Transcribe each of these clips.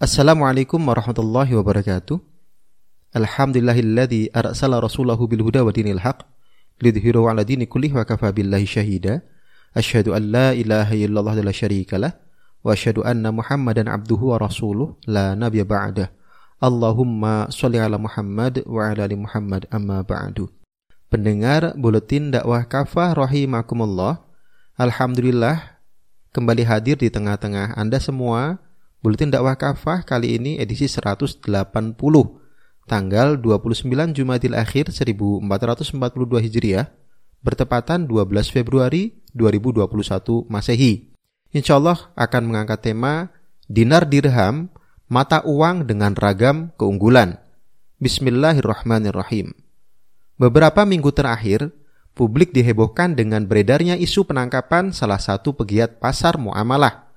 Assalamualaikum warahmatullahi wabarakatuh. Alhamdulillahilladzi arsala rasulahu bil huda wa dinil haq lidhhirahu 'ala dini kullih wa kafa billahi syahida. Asyhadu an la ilaha illallah la syarikalah wa asyhadu anna Muhammadan abduhu wa rasuluh la nabiyya ba'dah. Allahumma sholli ala Muhammad wa ala ali Muhammad amma ba'du. Pendengar buletin dakwah kafah rahimakumullah. Alhamdulillah kembali hadir di tengah-tengah Anda semua Buletin dakwah kafah kali ini edisi 180 tanggal 29 Jumadil Akhir 1442 Hijriah bertepatan 12 Februari 2021 Masehi. Insya Allah akan mengangkat tema dinar dirham mata uang dengan ragam keunggulan. Bismillahirrahmanirrahim. Beberapa minggu terakhir, publik dihebohkan dengan beredarnya isu penangkapan salah satu pegiat pasar muamalah.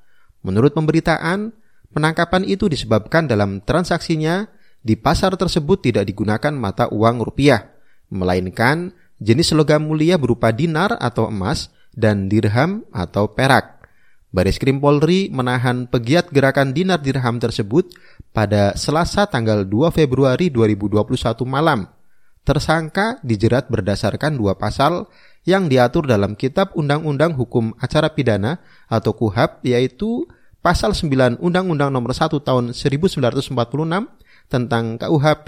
Menurut pemberitaan, Penangkapan itu disebabkan dalam transaksinya di pasar tersebut tidak digunakan mata uang rupiah, melainkan jenis logam mulia berupa dinar atau emas dan dirham atau perak. Baris Krim Polri menahan pegiat gerakan dinar dirham tersebut pada Selasa tanggal 2 Februari 2021 malam. Tersangka dijerat berdasarkan dua pasal yang diatur dalam Kitab Undang-Undang Hukum Acara Pidana atau KUHAP yaitu pasal 9 Undang-Undang Nomor 1 Tahun 1946 tentang KUHP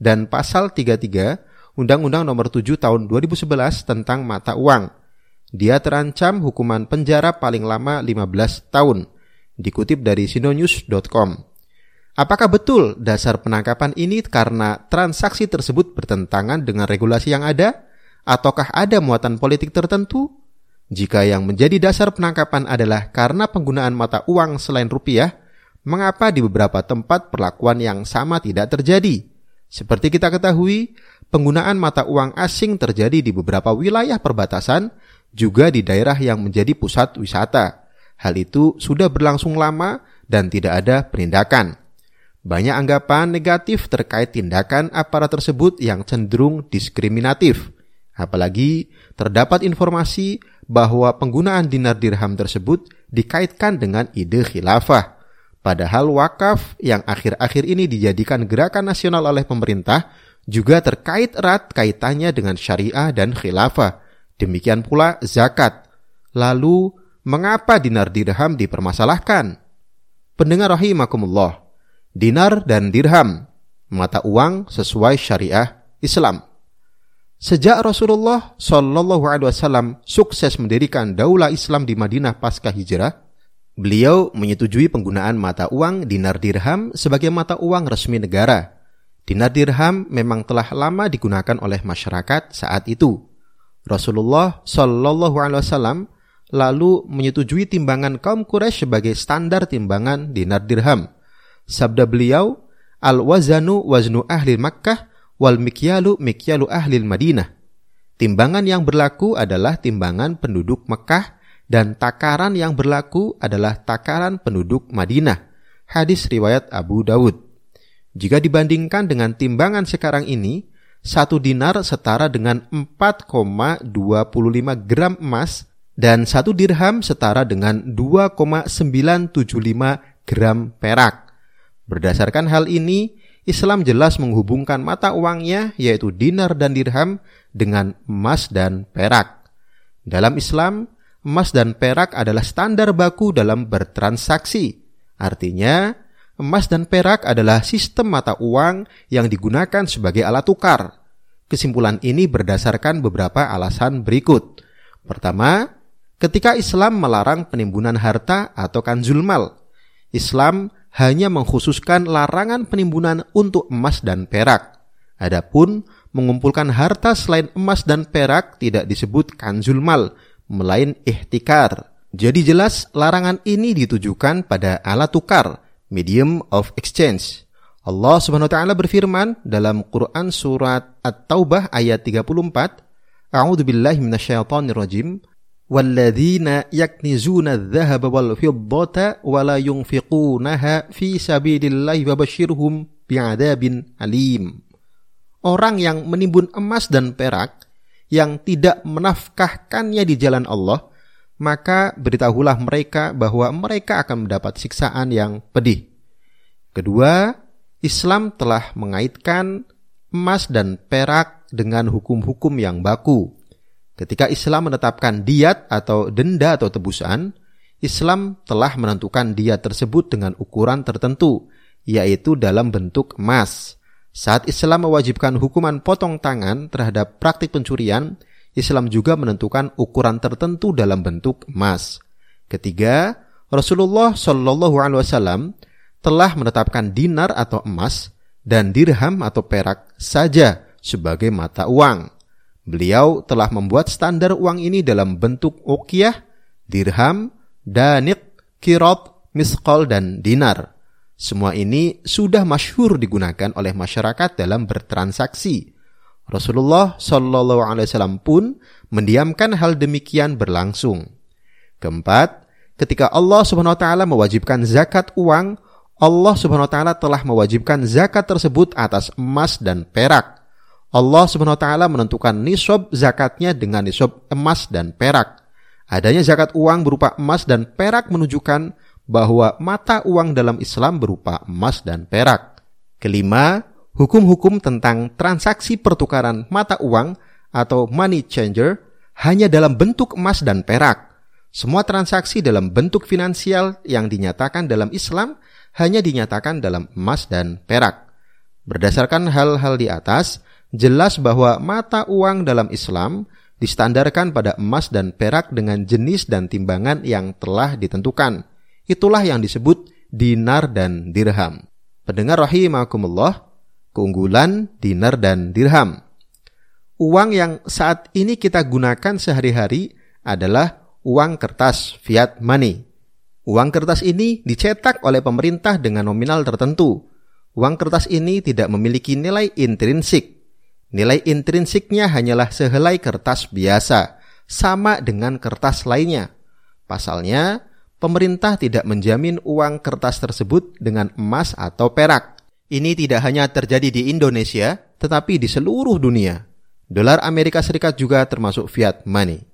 dan pasal 33 Undang-Undang Nomor 7 Tahun 2011 tentang mata uang. Dia terancam hukuman penjara paling lama 15 tahun. Dikutip dari sinonews.com. Apakah betul dasar penangkapan ini karena transaksi tersebut bertentangan dengan regulasi yang ada? Ataukah ada muatan politik tertentu? Jika yang menjadi dasar penangkapan adalah karena penggunaan mata uang selain rupiah, mengapa di beberapa tempat perlakuan yang sama tidak terjadi? Seperti kita ketahui, penggunaan mata uang asing terjadi di beberapa wilayah perbatasan, juga di daerah yang menjadi pusat wisata. Hal itu sudah berlangsung lama dan tidak ada penindakan. Banyak anggapan negatif terkait tindakan aparat tersebut yang cenderung diskriminatif. Apalagi terdapat informasi bahwa penggunaan dinar dirham tersebut dikaitkan dengan ide khilafah. Padahal wakaf yang akhir-akhir ini dijadikan gerakan nasional oleh pemerintah juga terkait erat kaitannya dengan syariah dan khilafah. Demikian pula zakat. Lalu, mengapa dinar dirham dipermasalahkan? Pendengar rahimakumullah, dinar dan dirham, mata uang sesuai syariah Islam. Sejak Rasulullah Shallallahu Alaihi Wasallam sukses mendirikan daulah Islam di Madinah pasca hijrah, beliau menyetujui penggunaan mata uang dinar dirham sebagai mata uang resmi negara. Dinar dirham memang telah lama digunakan oleh masyarakat saat itu. Rasulullah Shallallahu Alaihi Wasallam lalu menyetujui timbangan kaum Quraisy sebagai standar timbangan dinar dirham. Sabda beliau, Al-wazanu waznu ahli Makkah wal mikyalu mikyalu ahlil Madinah. Timbangan yang berlaku adalah timbangan penduduk Mekah dan takaran yang berlaku adalah takaran penduduk Madinah. Hadis riwayat Abu Dawud. Jika dibandingkan dengan timbangan sekarang ini, satu dinar setara dengan 4,25 gram emas dan satu dirham setara dengan 2,975 gram perak. Berdasarkan hal ini, Islam jelas menghubungkan mata uangnya yaitu dinar dan dirham dengan emas dan perak. Dalam Islam, emas dan perak adalah standar baku dalam bertransaksi. Artinya, emas dan perak adalah sistem mata uang yang digunakan sebagai alat tukar. Kesimpulan ini berdasarkan beberapa alasan berikut. Pertama, ketika Islam melarang penimbunan harta atau kanzul mal, Islam hanya mengkhususkan larangan penimbunan untuk emas dan perak. Adapun mengumpulkan harta selain emas dan perak tidak disebut kanzul mal, melain ihtikar. Jadi jelas larangan ini ditujukan pada alat tukar, medium of exchange. Allah Subhanahu wa taala berfirman dalam Quran surat At-Taubah ayat 34, A'udzu billahi minasyaitonir rajim walladzina يَكْنِزُونَ الْزَّهْبَ وَالْفِضَّةَ وَلَا يُنْفِقُونَهَا فِي سَبِيلِ اللَّهِ fi بِعَذَابٍ fabashshirhum. Orang yang menimbun emas dan perak yang tidak menafkahkannya di jalan Allah, maka beritahulah mereka bahwa mereka akan mendapat siksaan yang pedih. Kedua, Islam telah mengaitkan emas dan perak dengan hukum-hukum yang baku Ketika Islam menetapkan diat atau denda atau tebusan, Islam telah menentukan diat tersebut dengan ukuran tertentu, yaitu dalam bentuk emas. Saat Islam mewajibkan hukuman potong tangan terhadap praktik pencurian, Islam juga menentukan ukuran tertentu dalam bentuk emas. Ketiga, Rasulullah Shallallahu Alaihi Wasallam telah menetapkan dinar atau emas dan dirham atau perak saja sebagai mata uang. Beliau telah membuat standar uang ini dalam bentuk ukiah, dirham, danik, kirot, miskol, dan dinar. Semua ini sudah masyhur digunakan oleh masyarakat dalam bertransaksi. Rasulullah Shallallahu Alaihi Wasallam pun mendiamkan hal demikian berlangsung. Keempat, ketika Allah Subhanahu Wa Taala mewajibkan zakat uang, Allah Subhanahu wa taala telah mewajibkan zakat tersebut atas emas dan perak. Allah Subhanahu wa taala menentukan nisab zakatnya dengan nisab emas dan perak. Adanya zakat uang berupa emas dan perak menunjukkan bahwa mata uang dalam Islam berupa emas dan perak. Kelima, hukum-hukum tentang transaksi pertukaran mata uang atau money changer hanya dalam bentuk emas dan perak. Semua transaksi dalam bentuk finansial yang dinyatakan dalam Islam hanya dinyatakan dalam emas dan perak. Berdasarkan hal-hal di atas, jelas bahwa mata uang dalam Islam distandarkan pada emas dan perak dengan jenis dan timbangan yang telah ditentukan. Itulah yang disebut dinar dan dirham. Pendengar rahimakumullah, keunggulan dinar dan dirham. Uang yang saat ini kita gunakan sehari-hari adalah uang kertas fiat money Uang kertas ini dicetak oleh pemerintah dengan nominal tertentu. Uang kertas ini tidak memiliki nilai intrinsik. Nilai intrinsiknya hanyalah sehelai kertas biasa, sama dengan kertas lainnya. Pasalnya, pemerintah tidak menjamin uang kertas tersebut dengan emas atau perak. Ini tidak hanya terjadi di Indonesia, tetapi di seluruh dunia. Dolar Amerika Serikat juga termasuk fiat money.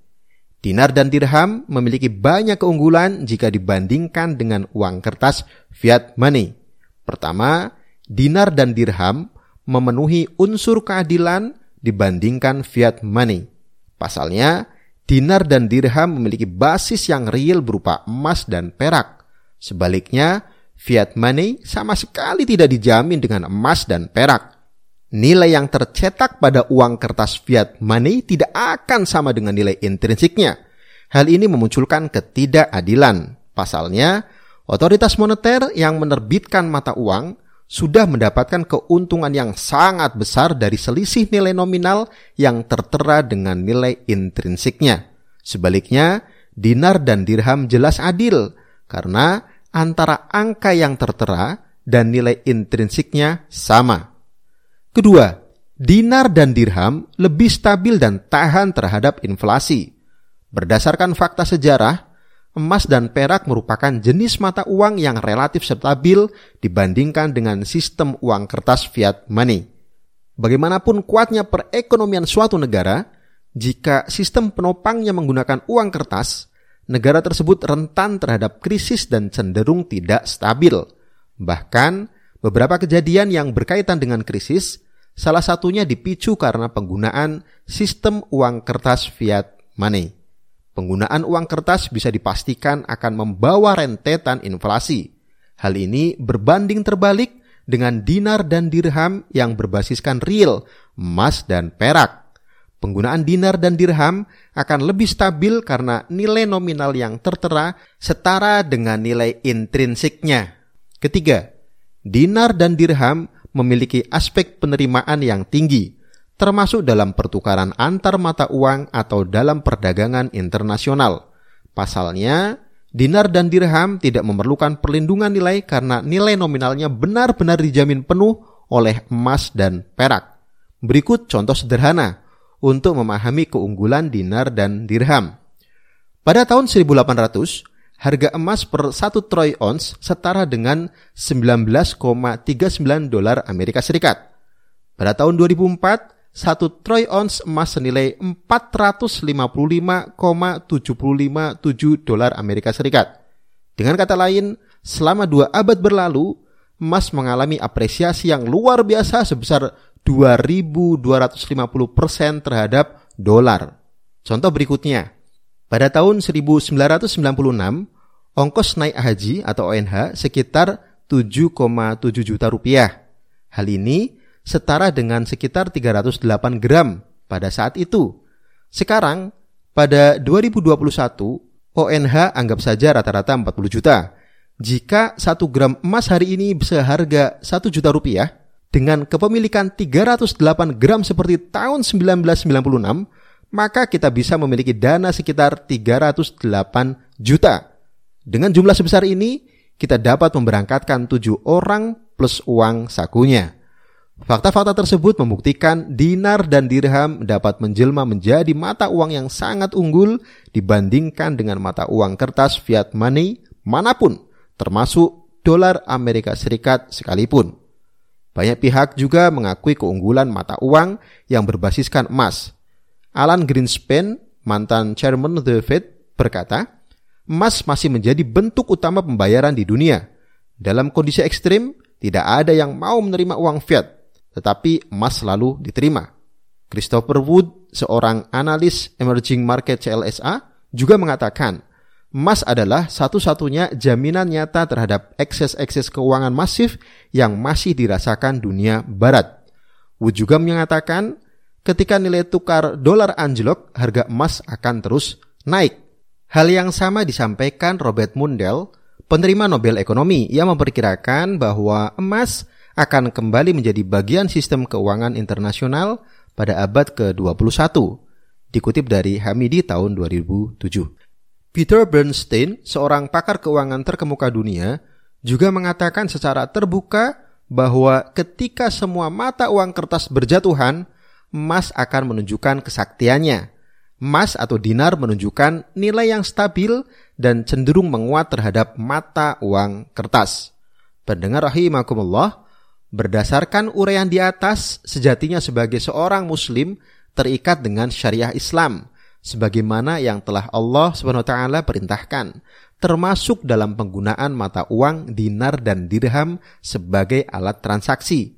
Dinar dan dirham memiliki banyak keunggulan jika dibandingkan dengan uang kertas fiat money. Pertama, dinar dan dirham memenuhi unsur keadilan dibandingkan fiat money. Pasalnya, dinar dan dirham memiliki basis yang real berupa emas dan perak. Sebaliknya, fiat money sama sekali tidak dijamin dengan emas dan perak nilai yang tercetak pada uang kertas fiat money tidak akan sama dengan nilai intrinsiknya. Hal ini memunculkan ketidakadilan. Pasalnya, otoritas moneter yang menerbitkan mata uang sudah mendapatkan keuntungan yang sangat besar dari selisih nilai nominal yang tertera dengan nilai intrinsiknya. Sebaliknya, dinar dan dirham jelas adil karena antara angka yang tertera dan nilai intrinsiknya sama. Kedua, dinar dan dirham lebih stabil dan tahan terhadap inflasi. Berdasarkan fakta sejarah, emas dan perak merupakan jenis mata uang yang relatif stabil dibandingkan dengan sistem uang kertas fiat money. Bagaimanapun kuatnya perekonomian suatu negara, jika sistem penopangnya menggunakan uang kertas, negara tersebut rentan terhadap krisis dan cenderung tidak stabil. Bahkan, beberapa kejadian yang berkaitan dengan krisis Salah satunya dipicu karena penggunaan sistem uang kertas fiat money. Penggunaan uang kertas bisa dipastikan akan membawa rentetan inflasi. Hal ini berbanding terbalik dengan dinar dan dirham yang berbasiskan real, emas dan perak. Penggunaan dinar dan dirham akan lebih stabil karena nilai nominal yang tertera setara dengan nilai intrinsiknya. Ketiga, dinar dan dirham memiliki aspek penerimaan yang tinggi, termasuk dalam pertukaran antar mata uang atau dalam perdagangan internasional. Pasalnya, dinar dan dirham tidak memerlukan perlindungan nilai karena nilai nominalnya benar-benar dijamin penuh oleh emas dan perak. Berikut contoh sederhana untuk memahami keunggulan dinar dan dirham. Pada tahun 1800, harga emas per 1 troy ounce setara dengan 19,39 dolar Amerika Serikat. Pada tahun 2004, satu troy ounce emas senilai 455,757 dolar Amerika Serikat. Dengan kata lain, selama dua abad berlalu, emas mengalami apresiasi yang luar biasa sebesar 2.250% terhadap dolar. Contoh berikutnya, pada tahun 1996, ongkos naik haji atau ONH sekitar 7,7 juta rupiah. Hal ini setara dengan sekitar 308 gram pada saat itu. Sekarang, pada 2021, ONH anggap saja rata-rata 40 juta. Jika 1 gram emas hari ini seharga 1 juta rupiah, dengan kepemilikan 308 gram seperti tahun 1996, maka kita bisa memiliki dana sekitar 308 juta. Dengan jumlah sebesar ini, kita dapat memberangkatkan tujuh orang plus uang sakunya. Fakta-fakta tersebut membuktikan dinar dan dirham dapat menjelma menjadi mata uang yang sangat unggul dibandingkan dengan mata uang kertas fiat money mana pun termasuk dolar Amerika Serikat sekalipun. Banyak pihak juga mengakui keunggulan mata uang yang berbasiskan emas. Alan Greenspan, mantan chairman The Fed, berkata, emas masih menjadi bentuk utama pembayaran di dunia. Dalam kondisi ekstrim, tidak ada yang mau menerima uang fiat, tetapi emas selalu diterima. Christopher Wood, seorang analis emerging market CLSA, juga mengatakan, Emas adalah satu-satunya jaminan nyata terhadap ekses-ekses keuangan masif yang masih dirasakan dunia barat. Wood juga mengatakan, ketika nilai tukar dolar anjlok, harga emas akan terus naik. Hal yang sama disampaikan Robert Mundell, penerima Nobel Ekonomi, yang memperkirakan bahwa emas akan kembali menjadi bagian sistem keuangan internasional pada abad ke-21, dikutip dari Hamidi tahun 2007. Peter Bernstein, seorang pakar keuangan terkemuka dunia, juga mengatakan secara terbuka bahwa ketika semua mata uang kertas berjatuhan, emas akan menunjukkan kesaktiannya. Emas atau dinar menunjukkan nilai yang stabil dan cenderung menguat terhadap mata uang kertas. Pendengar rahimakumullah, berdasarkan uraian di atas, sejatinya sebagai seorang muslim terikat dengan syariah Islam – sebagaimana yang telah Allah taala perintahkan, termasuk dalam penggunaan mata uang dinar dan dirham sebagai alat transaksi.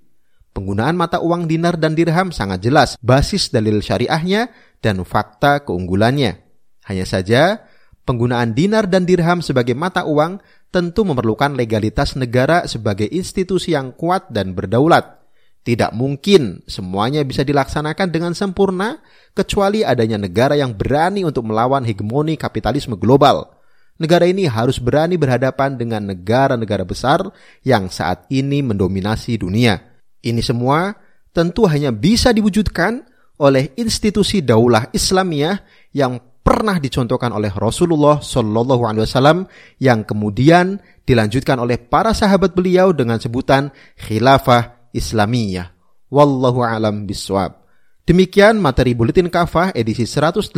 Penggunaan mata uang dinar dan dirham sangat jelas basis dalil syariahnya dan fakta keunggulannya. Hanya saja, penggunaan dinar dan dirham sebagai mata uang tentu memerlukan legalitas negara sebagai institusi yang kuat dan berdaulat. Tidak mungkin semuanya bisa dilaksanakan dengan sempurna kecuali adanya negara yang berani untuk melawan hegemoni kapitalisme global. Negara ini harus berani berhadapan dengan negara-negara besar yang saat ini mendominasi dunia. Ini semua tentu hanya bisa diwujudkan oleh institusi daulah Islamiyah yang pernah dicontohkan oleh Rasulullah Shallallahu Alaihi Wasallam yang kemudian dilanjutkan oleh para sahabat beliau dengan sebutan khilafah Islamiyah. Wallahu alam biswab. Demikian materi Buletin Kafah edisi 180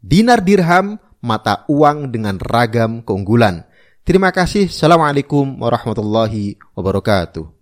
Dinar Dirham Mata Uang dengan Ragam Keunggulan. Terima kasih. Assalamualaikum warahmatullahi wabarakatuh.